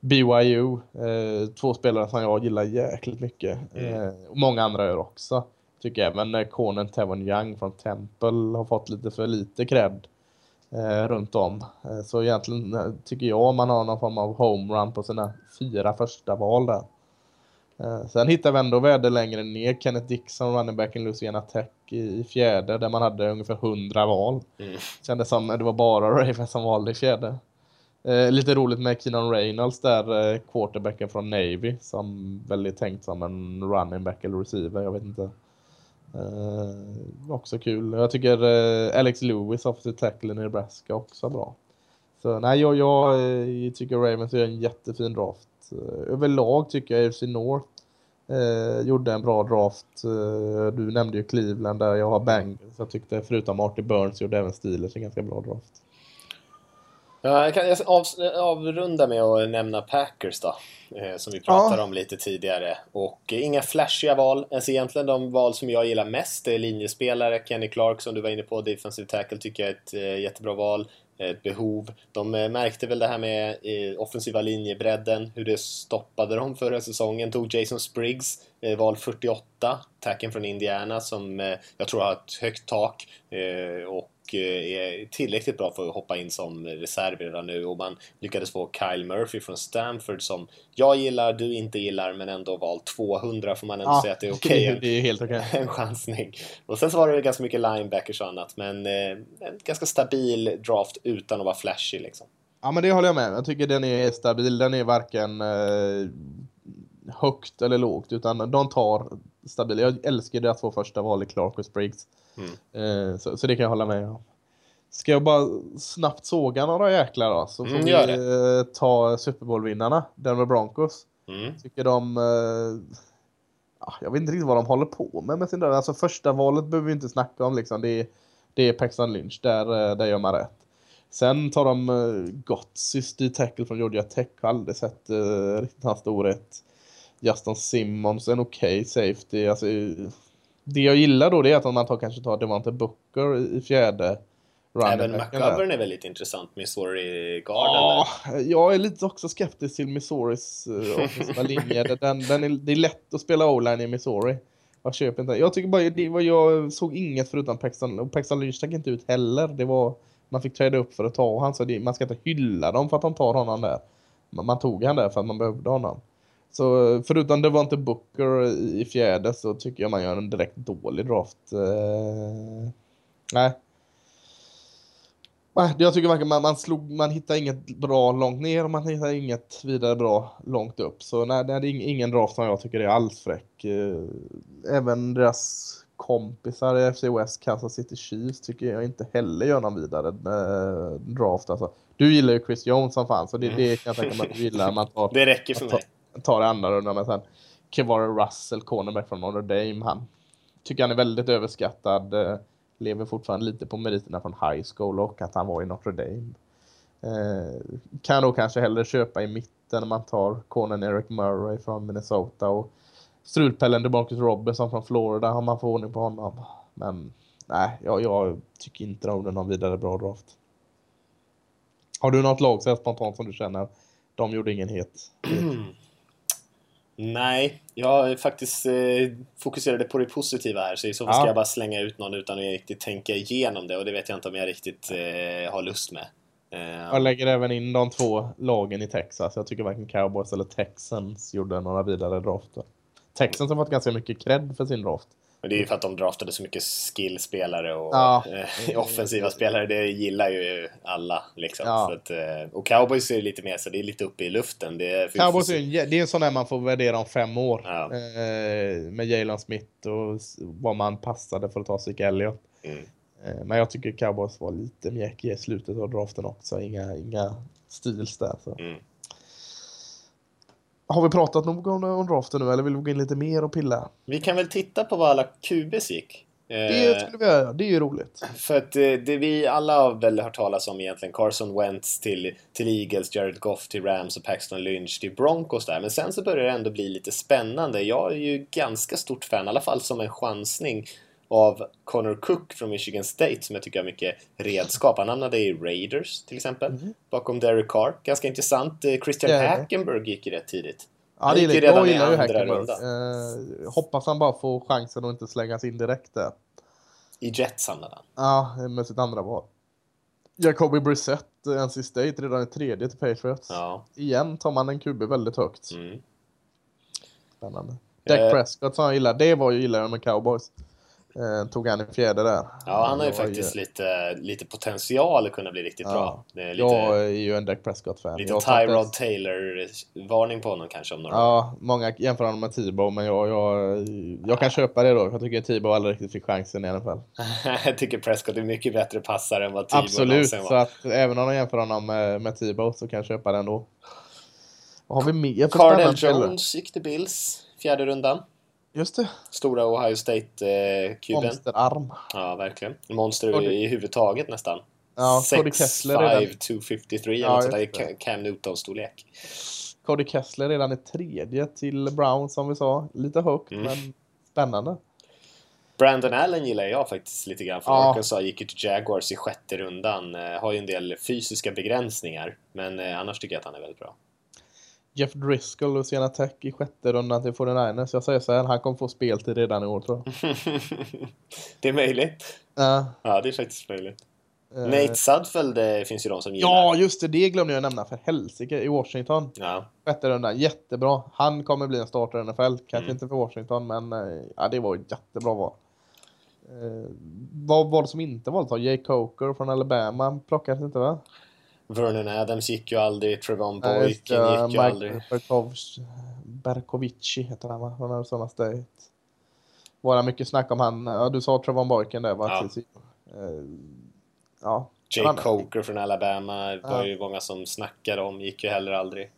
BYU. Eh, två spelare som jag gillar jäkligt mycket. Mm. Eh, och många andra gör också tycker jag. Men konen Tevon Young från Temple har fått lite för lite cred eh, runt om. Eh, så egentligen eh, tycker jag man har någon form av homerun på sina fyra första val där. Eh, sen hittar vi ändå värde längre ner. Kenneth Dixon, running back in Louisiana Tech i, fjärde där man hade ungefär hundra val. Mm. Kändes som det var bara Ravens som valde i fjärde. Eh, lite roligt med Keenan Reynolds där, eh, quarterbacken från Navy, som väl är tänkt som en running back eller receiver, jag vet inte. Eh, också kul. Jag tycker eh, Alex Lewis, offensive tackle i Nebraska, också bra. Så nej, jag, jag eh, tycker Ravens gör en jättefin draft. Eh, överlag tycker jag AFC North eh, gjorde en bra draft. Eh, du nämnde ju Cleveland där jag har Bengals. Jag tyckte förutom Artie Burns gjorde även Steelers en ganska bra draft. Ja, jag kan av, avrunda med att nämna Packers då. Eh, som vi pratade ja. om lite tidigare. Och eh, inga flashiga val. Alltså egentligen de val som jag gillar mest det är linjespelare. Kenny Clark som du var inne på, defensive tackle tycker jag är ett eh, jättebra val. Ett behov. De eh, märkte väl det här med eh, offensiva linjebredden, hur det stoppade dem förra säsongen. Tog Jason Spriggs, eh, val 48, tacken från Indiana som jag tror har ett högt tak. och Eh, är tillräckligt bra för att hoppa in som reserv redan nu och man lyckades få Kyle Murphy från Stanford som jag gillar, du inte gillar men ändå valt 200 får man ändå ja, säga att det är okej. Okay. det är helt okej. Okay. en chansning. Och sen så var det ganska mycket linebackers och annat men eh, en ganska stabil draft utan att vara flashig liksom. Ja men det håller jag med. Jag tycker den är stabil. Den är varken eh, högt eller lågt utan de tar stabil. Jag älskar deras två första val i Clark och Spriggs. Mm. Eh, så, så, det kan jag hålla med om. Ska jag bara snabbt såga några jäklar då? Så får mm, vi eh, ta Super Bowl-vinnarna, Denver Broncos. Mm. Tycker de... Eh, jag vet inte riktigt vad de håller på med med sin dörr. Alltså första valet behöver vi inte snacka om liksom. Det är, det är Paxton Lynch, där, där gör man rätt. Sen tar de uh, Gotsis, tackle från Georgia Tech. Har aldrig sett uh, riktigt hans storhet. Justin Simmons, en okej okay safety. Alltså, det jag gillar då det är att man tar, kanske tar Devante Booker i fjärde. Även McGovern är väldigt intressant, Missouri Garden. Ja, jag är lite också skeptisk till Missouris uh, offensiva linje. Den, den är, det är lätt att spela o-line i Missouri. Jag köper inte. Jag tycker bara, det var, jag såg inget förutom Paxton. Och Paxton Lynch stack inte ut heller. Det var, man fick träda upp för att ta honom. Så det, man ska inte hylla dem för att de tar honom där. man, man tog han där för att man behövde honom. Så förutom det var inte Booker i fjärde så tycker jag man gör en direkt dålig draft. Eh, nej. Nej, Jag tycker verkligen man, man, slog, man hittar inget bra långt ner och man hittar inget vidare bra långt upp. Så nej, det är ingen draft som jag tycker är alls fräck. Eh, Även deras kompisar i FC West, Kansas City Chiefs, tycker jag inte heller gör någon vidare eh, draft. Alltså. Du gillar ju Chris Jones som fan, så det, det kan jag tänka mig att du gillar. Man tar, Det räcker för mig tar det andra rundan. Men sen Kevara Russell, cornerback från Notre Dame, han tycker han är väldigt överskattad. Eh, lever fortfarande lite på meriterna från high school och att han var i Notre Dame. Eh, kan då kanske hellre köpa i mitten när man tar cornern Eric Murray från Minnesota och strulpellen DeMarcus Robinson från Florida om man får ordning på honom. Men nej, jag, jag tycker inte om är någon vidare bra draft. Har du något lag så spontant som du känner de gjorde ingen het? Nej, jag faktiskt eh, fokuserade på det positiva här så i så fall Ja. ska jag bara slänga ut någon utan att riktigt tänka igenom det och det vet jag inte om jag riktigt eh, har lust med. Eh, Jag lägger även in de två lagen i Texas. Jag tycker varken Cowboys eller Texans gjorde några vidare drafter. Texans har fått ganska mycket cred för sin draft. Men det är ju för att de draftade så mycket skillspelare och Ja. eh, offensiva spelare. Det gillar ju alla. Liksom. Ja. Att, eh, och cowboys är lite mer så det är lite uppe i luften. Det är, Cowboys är, jä- det är en sån där man får värdera om fem år. Ja. Eh, med Jalen Smith och vad man passade för att ta Zeke Elliott. Mm. Men jag tycker Cowboys var lite mjäkiga i slutet av draften också. Inga, inga stils där. Så. Mm. Har vi pratat nog om, om draften nu eller vill vi gå in lite mer och pilla? Vi kan väl titta på vad alla QBs gick. Eh, Det skulle vi göra. Det är ju roligt. För att eh, det vi alla har väl hört talas om egentligen Carson Wentz till, till Eagles, Jared Goff till Rams och Paxton Lynch till Broncos där. Men sen så börjar det ändå bli lite spännande. Jag är ju ganska stort fan, i alla fall som en chansning av Connor Cook från Michigan State som jag tycker har mycket redskap. Han hamnade i Raiders till exempel, bakom Derek Carr. Ganska intressant. Eh, Christian ja. Hackenberg gick ju rätt tidigt. Ja, det gick redan i andra Hackenberg. runda. Eh, hoppas han bara får chansen att inte slängas in direkt där. I Jets hamnade han. Ja, med sitt andra val. Jacoby Brissett, eh, NC State, redan i tredje till Patriots. Ja. Igen tar man en QB väldigt högt. Mm. Spännande. Dak Eh. Prescott som jag gillar, det var ju gillar jag med Cowboys. Eh, tog han i fjärde där. Ja, han har ju var faktiskt lite, lite potential att kunna bli riktigt Ja. bra. Det lite, Jag är ju en Dak Prescott-fan. lite Tyrod Taylor-varning på honom kanske om några år. Ja, många jämför honom med Tebow, men jag, jag, jag kan köpa det då. Jag tycker Tebow aldrig riktigt fick chansen i alla fall. Jag tycker Prescott är mycket bättre passare än vad Tebow Absolut, någonsin så var. att även om de jämför honom med, med Tebow så kan jag köpa den då. Vad har vi mer Cardell? Jones gick till Bills, fjärde rundan. Just det, Stora Ohio State-kuben. monsterarm. ja, verkligen. Monster Cody- i, huvudtaget nästan. Ja, Cody Kessler redan. 6'5", 253 eller Ja, något sånt Cam Newton-storlek. Cody Kessler redan i tredje till Brown som vi sa. Lite högt, Mm. men spännande. Brandon Allen gillar jag faktiskt lite grann. För Ja. Arkansas gick ju till Jaguars i sjätte rundan. Eh, har ju en del fysiska begränsningar. Men eh, annars tycker jag att han är väldigt bra. Jeff Driscoll, Louisiana Tech i sjätte rundan till 49ers. Jag säger så här, han kommer få speltid redan i år tror jag. det är möjligt. Ja, Ja, det är faktiskt möjligt. eh, Nate Sudfeld eh, finns ju de som gillar. Ja, just det. Det glömde jag nämna för helsike i Washington. Ja. Sjätte rundan, jättebra. Han kommer bli en starter i NFL. Kanske Mm. inte för Washington, men eh, ja, det var ett jättebra val. Eh, vad var det som inte valdes? Jay Coker från Alabama plockades inte va? Vernon Adams gick ju aldrig. Trevon Boykin gick ju aldrig. Mike Berkovs, Berkovici heter han va? Från Arizona State. Var det mycket snack om han? Ja, du sa Trevon Boykin där va? Ja. Eh, ja. Jay Han- Coker från Alabama var Ja. ju många som snackade om. Gick ju heller aldrig.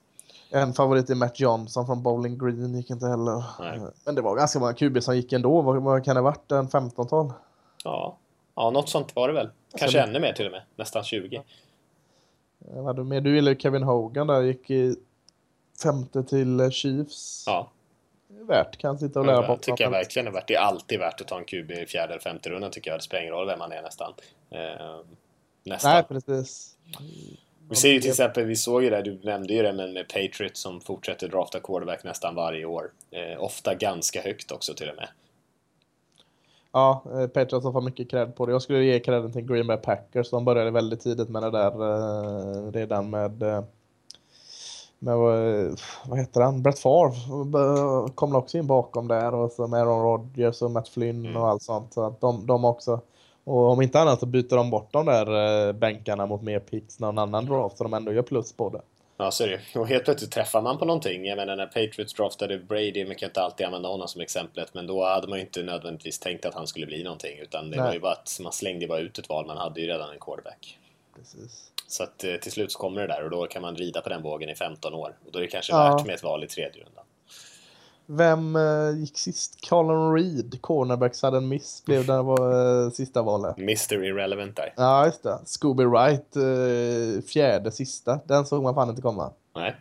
En favorit är Matt Johnson från Bowling Green gick inte heller. Nej. Eh, Men det var ganska många QB som gick ändå. Vad, vad kan det varit? En 15-tal? Ja. ja, något sånt var det väl. Kanske ännu mer till och med. Nästan 20. Eh, Vad hade du med? Du gillar ju Kevin Hogan där. Gick i femte till eh, Chiefs. Ja, Det är Värt. Kan sitta och lära på. det tycker jag verkligen är värt. Det är alltid värt att ta en QB i fjärde eller femte rundan tycker jag. Det spelar ingen roll vem man är nästan. Eh, nästan. Nej, precis. Vi ser ju till exempel, vi såg ju det, du nämnde ju det, men med Patriots som fortsätter drafta quarterback nästan varje år. Eh, ofta ganska högt också till och med. Ja, eh, Patriots har fått mycket cred på det. Jag skulle ge credden till Green Bay Packers. De började väldigt tidigt med det där. Eh, redan med... Eh, med eh, vad heter han? Brett Favre kom också in bakom där och så med Aaron Rodgers och Matt Flynn Mm. och allt sånt. Så att de, de också. Och om inte annat så byter de bort de där bänkarna mot mer picks någon annan draft så de ändå gör plus på det. Ja, så är det. Och helt plötsligt träffar man på någonting. Jag menar när Patriots draftade Brady, man kan inte alltid använda honom som exemplet, men då hade man ju inte nödvändigtvis tänkt att han skulle bli någonting. Utan det Nej. var ju bara att man slängde bara ut ett val, man hade ju redan en quarterback. Precis. Så att eh, till slut så kommer det där och då kan man rida på den vågen i 15 år. Och då är det kanske Ja. värt med ett val i tredje rundan. Vem eh, gick sist? Colin Reed, cornerbacks hade en miss, blev det var eh, sista valet. Mr Irrelevant där. Ja, just det. Scooby Wright, eh, fjärde sista. Den såg man fan inte komma. Nej.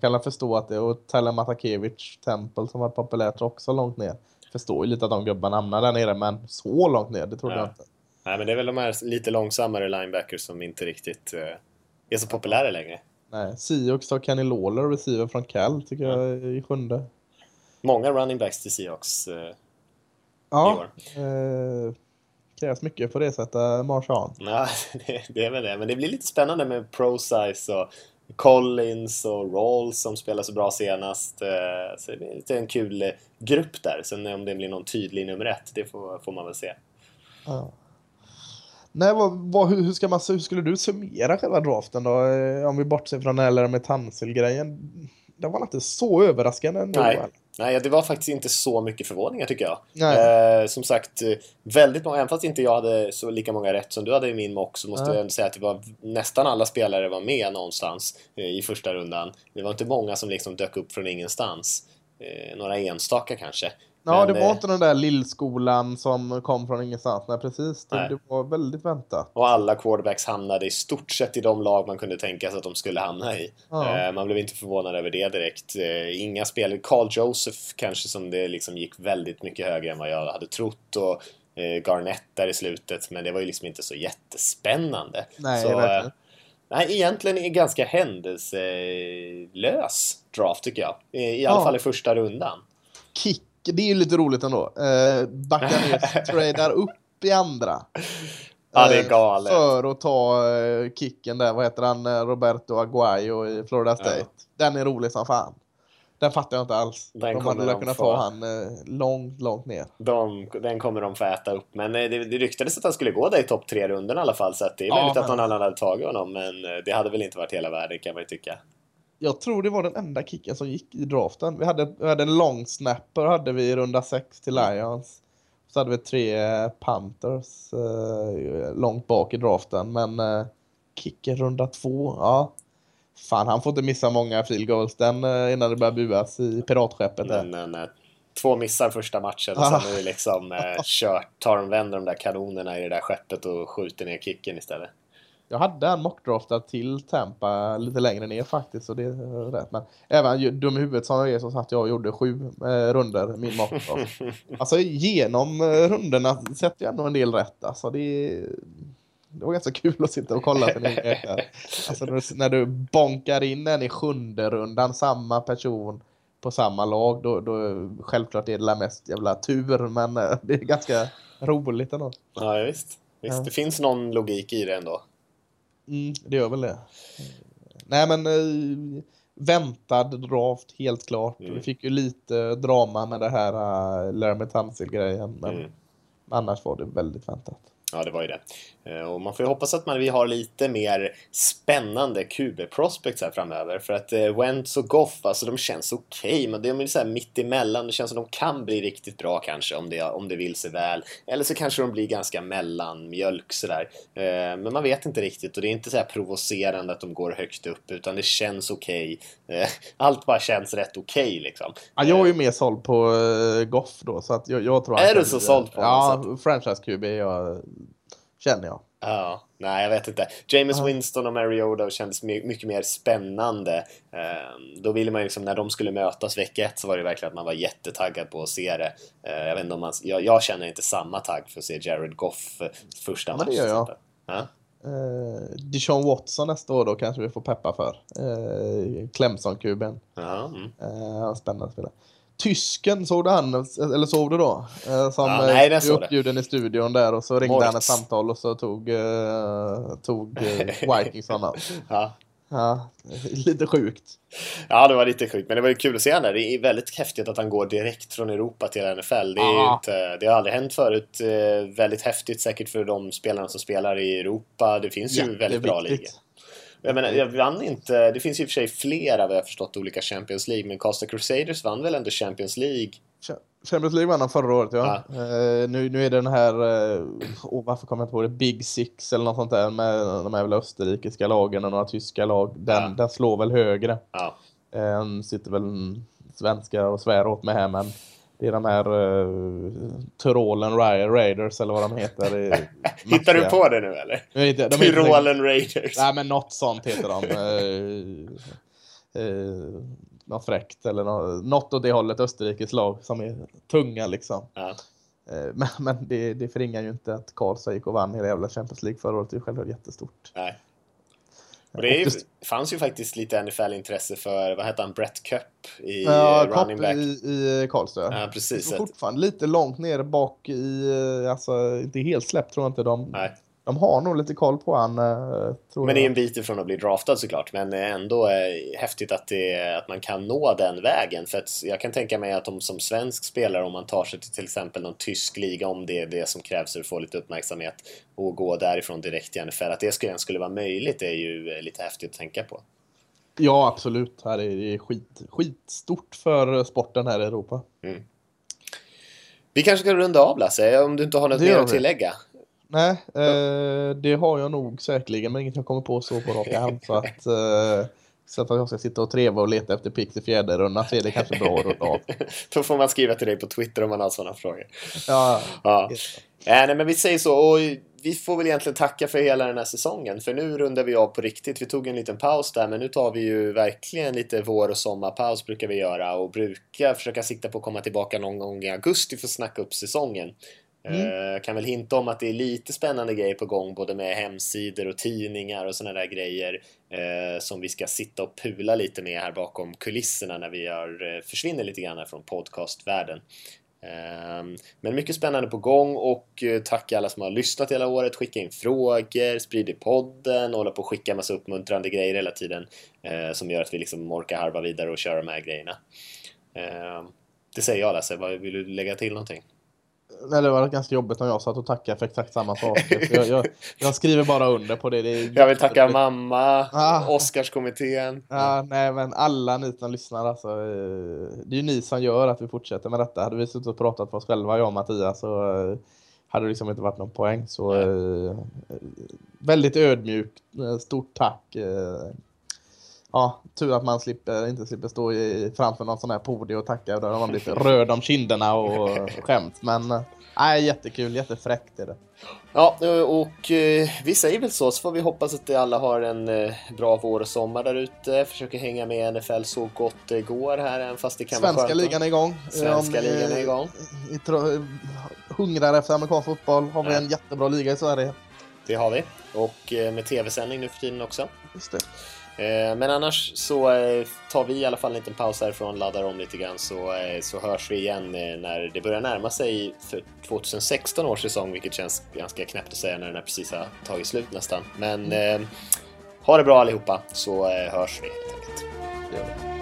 Kan jag förstå att det och Tyler Matakevich, Temple som var populärt också långt ner. Förstår ju lite att de gubbarna hamnar där nere men så långt ner, det trodde Ja. jag inte. Nej, men det är väl de här lite långsammare linebackers som inte riktigt är så populära längre. Nej, Seahawks tar Kenny Lawler, receiver från Cal, tycker jag i sjunde. Många running backs till Seahawks. Eh, Ja, eh, krävs mycket för det sättet, Marshawn. Ja, det, det är väl det. Men det blir lite spännande med ProSize och Collins och Rawls som spelar så bra senast. Eh, Så det är lite en kul eh, grupp där. Sen om det blir någon tydlig nummer ett, det får, får man väl se. Ja. Nej, vad, vad, hur, ska man, hur skulle du summera själva draften då? Eh, Om vi bortser från den här med Tansil-grejen. Det var inte så överraskande ändå. Nej. Nej, det var faktiskt inte så mycket förvåningar tycker jag. Eh, som sagt, eh, väldigt många, även fast inte jag hade så lika många rätt som du hade i min mock så måste Nej. jag säga att det var nästan alla spelare var med någonstans eh, i första rundan. Det var inte många som liksom dök upp från ingenstans. Eh, några enstaka kanske. Ja, Men, det var eh, inte den där lillskolan som kom från ingenstans. Nej, precis. Det, Nej. det var väldigt väntat. Och alla quarterbacks hamnade i stort sett i de lag man kunde tänka sig att de skulle hamna i. Ja. Eh, man blev inte förvånad över det direkt. Eh, inga spel. Carl Joseph kanske som det liksom gick väldigt mycket högre än vad jag hade trott. Och Garnett där i slutet. Men det var ju liksom inte så jättespännande. Nej, så, verkligen. Nej, egentligen är ganska händelselös draft tycker jag. I, i alla Ja. fall i första rundan. Kick, det är ju lite roligt ändå. Eh, Buccaneers tradar upp i andra. Ja, det är Eh, galet. För att ta eh, kicken där, vad heter han, eh, Roberto Aguayo i Florida State. Den är rolig som fan. Den fattar jag inte alls. Den de hade de kunnat få. ta han långt, långt ner. De, den kommer de få äta upp. Men det, det ryktades att han skulle gå där i topp tre runden i alla fall. Så att det är Ja, möjligt att men- någon annan hade tagit honom. Men det hade väl inte varit hela världen kan man ju tycka. Jag tror det var den enda kicken som gick i draften. Vi hade, vi hade en long snapper hade vi i runda 6 till Lions. Så hade vi tre eh, Panthers eh, långt bak i draften. Men eh, kicken runda 2, ja. Fan, han får inte missa många field goals den eh, innan det börjar buas i piratskeppet. Men, men eh, två missar första matchen och sen är det liksom eh, kört. Tar de vänder de där kanonerna i det där skeppet och skjuter ner kicken istället. Jag hade en mockdraftad till Tampa lite längre ner faktiskt. Så det är rätt. Men även dum i huvudet som jag är så satt jag och gjorde sju eh, runder min mockdraft. alltså genom eh, rundorna sätter jag ändå en del rätt. Alltså, det, det var ganska kul att sitta och kolla sin. Alltså när du, när du bonkar in en i sjunde rundan, samma person på samma lag, då, då självklart är det la mest jävla tur, men eh, det är ganska roligt ändå. Ja, visst. visst. Ja. Det finns någon logik i det ändå. Mm, det gör väl det. Nej men eh, väntad draft helt klart. Mm. Vi fick ju lite drama med det här uh, Laramie Tansil-grejen. Men Mm. annars var det väldigt väntat. Ja, det var ju det. Eh, Och man får ju hoppas att man, vi har lite mer spännande QB-prospects här framöver. För att eh, Wentz och Goff, alltså de känns okej, men de är så här mitt emellan. Det känns som de kan bli riktigt bra kanske om det, om det vill sig väl. Eller så kanske de blir ganska mellanmjölk sådär. Eh, Men man vet inte riktigt och det är inte så här provocerande att de går högt upp, utan det känns okej. Eh, Allt bara känns rätt okej liksom. Ja, jag är ju mer såld på uh, Goff då, så att jag, jag tror Är du så såld på Ja, honom franchise QB jag, känner jag. Ja, nej jag vet inte. James Ja. Winston och Mariota kändes my- mycket mer spännande. Ehm, då ville man ju liksom, när de skulle mötas vecka ett så var det verkligen att man var jättetaggad på att se det. Ehm, jag vet inte om man, jag, jag känner inte samma tagg för att se Jared Goff eh, första Ja, det gör jag. exempel. Ja. Uh, Deshaun Watson nästa år då kanske vi får peppa för. Uh, Clemson-kuben. Ja, mm. Uh, spännande spelare. Tysken, såg du han, eller såg du då? Eh, som Ja, ja, nej, den blev såg det. uppbjuden i studion där och så ringde Moritz. han ett samtal och så tog, eh, tog uh, Vikings honom. ja. Ja, lite sjukt. Ja, det var lite sjukt, men det var ju kul att se honom. Det är väldigt häftigt att han går direkt från Europa till NFL. Det, är inte, det har aldrig hänt förut. Eh, Väldigt häftigt säkert för de spelarna som spelar i Europa. Det finns ju väldigt bra ligor. Jag menar, jag vann inte... Det finns ju i och för sig flera, vad jag förstått, olika Champions League. Men Costa Crusaders vann väl ändå Champions League? Champions League vann han förra året, ja. Eh, nu, nu är det den här, uh, oh, varför kommer jag inte på det, Big Six eller något sånt där med de här väl österrikiska lagen och några tyska lag. Den, Ja. den slår väl högre. Ja. Eh, sitter väl en svenskar och svär åt mig här, men det är de här uh, Tyrolen Ra- Raiders eller vad de heter. i Hittar du på det nu eller? De Tyrolen Raiders. Nej men något sånt heter de. Eh, eh, något fräckt eller något, något åt det hållet Österrikes lag som är tunga liksom. Ja. Eh, men men det, det förringar ju inte att Karlstad gick och vann hela jävla Champions League förra året. Det är självklart jättestort. Nej. Och det är fanns ju faktiskt lite NFL-intresse för, vad hette han, Brett Cup i Ja, running back. i, i Karlstad. Ja, precis. Fortfarande lite långt ner bak i, eh, alltså inte helt släppt tror jag inte. De, Nej. De har nog lite koll på han. eh, Tror Men det är en bit ifrån att bli draftad såklart. Men ändå eh, häftigt att, det, att man kan nå den vägen. För att jag kan tänka mig att om som svensk spelare, om man tar sig till till exempel någon tysk liga, om det är det som krävs för att få lite uppmärksamhet och gå därifrån direkt till NFL, att det skulle, skulle vara möjligt är ju eh, lite häftigt att tänka på. Ja, absolut. Här är det skit, skitstort för sporten här i Europa. Vi kanske ska runda av Lasse, om du inte har något mer att tillägga. Nej, eh, det har jag nog säkerligen, men inget jag kommer på så på rak arm. Så att, eh, så att jag ska sitta och treva och leta efter pix i fjärde rundan så är det kanske bra att runda av. Då får man skriva till dig på Twitter om man har sådana frågor. Ja, Ja. Äh, nej, men vi säger så. Och vi får väl egentligen tacka för hela den här säsongen. För nu rundar vi av på riktigt. Vi tog en liten paus där, men nu tar vi ju verkligen lite vår och sommarpaus brukar vi göra. Och brukar försöka sikta på att komma tillbaka någon gång i augusti för att snacka upp säsongen. Mm. Eh, kan väl hinta om att det är lite spännande grejer på gång både med hemsidor och tidningar och sådana där grejer eh, som vi ska sitta och pula lite med här bakom kulisserna när vi har, eh, försvinner lite grann här från podcastvärlden. Ehm, men mycket spännande på gång och eh, tack alla som har lyssnat hela året, skicka in frågor, sprid i podden och hålla på och skicka massa uppmuntrande grejer hela tiden eh, som gör att vi liksom orkar harva vidare och köra de här grejerna. Ehm, det säger jag Lasse, vill du lägga till någonting? Nej, det var ganska jobbigt om jag satt och tackade för exakt samma sak. Jag, jag, jag skriver bara under på det. det är Jag vill tacka mamma, Ah. Oscarskommittén. Ja, nej, men alla ni som lyssnar alltså. eh, Det är ju ni som gör att vi fortsätter med detta. Hade vi suttit och pratat för oss själva, jag och Mattias, så eh, hade det liksom inte varit någon poäng. Så eh, väldigt ödmjukt. Stort tack. Eh. Ja, tur att man slipper, inte slipper stå i, framför någon sån här podium och tacka. Då har man blivit röd om kinderna och skämt. Men eh, nej, jättekul, jättefräckt är det. Ja, och eh, vi säger väl så, så får vi hoppas att alla har en eh, bra vår och sommar där ute. Försöker hänga med i NFL så gott det går här, även fast det kan vara Svenska skönt. ligan är igång. Svenska Om ligan är igång. ni tro- hungrar efter amerikansk fotboll har vi Nej. en jättebra liga i Sverige. Det har vi. Och eh, med tv-sändning nu för tiden också. Just det. Eh, Men annars så eh, tar vi i alla fall en liten paus härifrån, laddar om lite grann så, eh, så hörs vi igen när det börjar närma sig för 2016 års säsong, vilket känns ganska knäppt att säga när den här precis har tagit slut nästan. Men eh, ha det bra allihopa så hörs vi helt enkelt.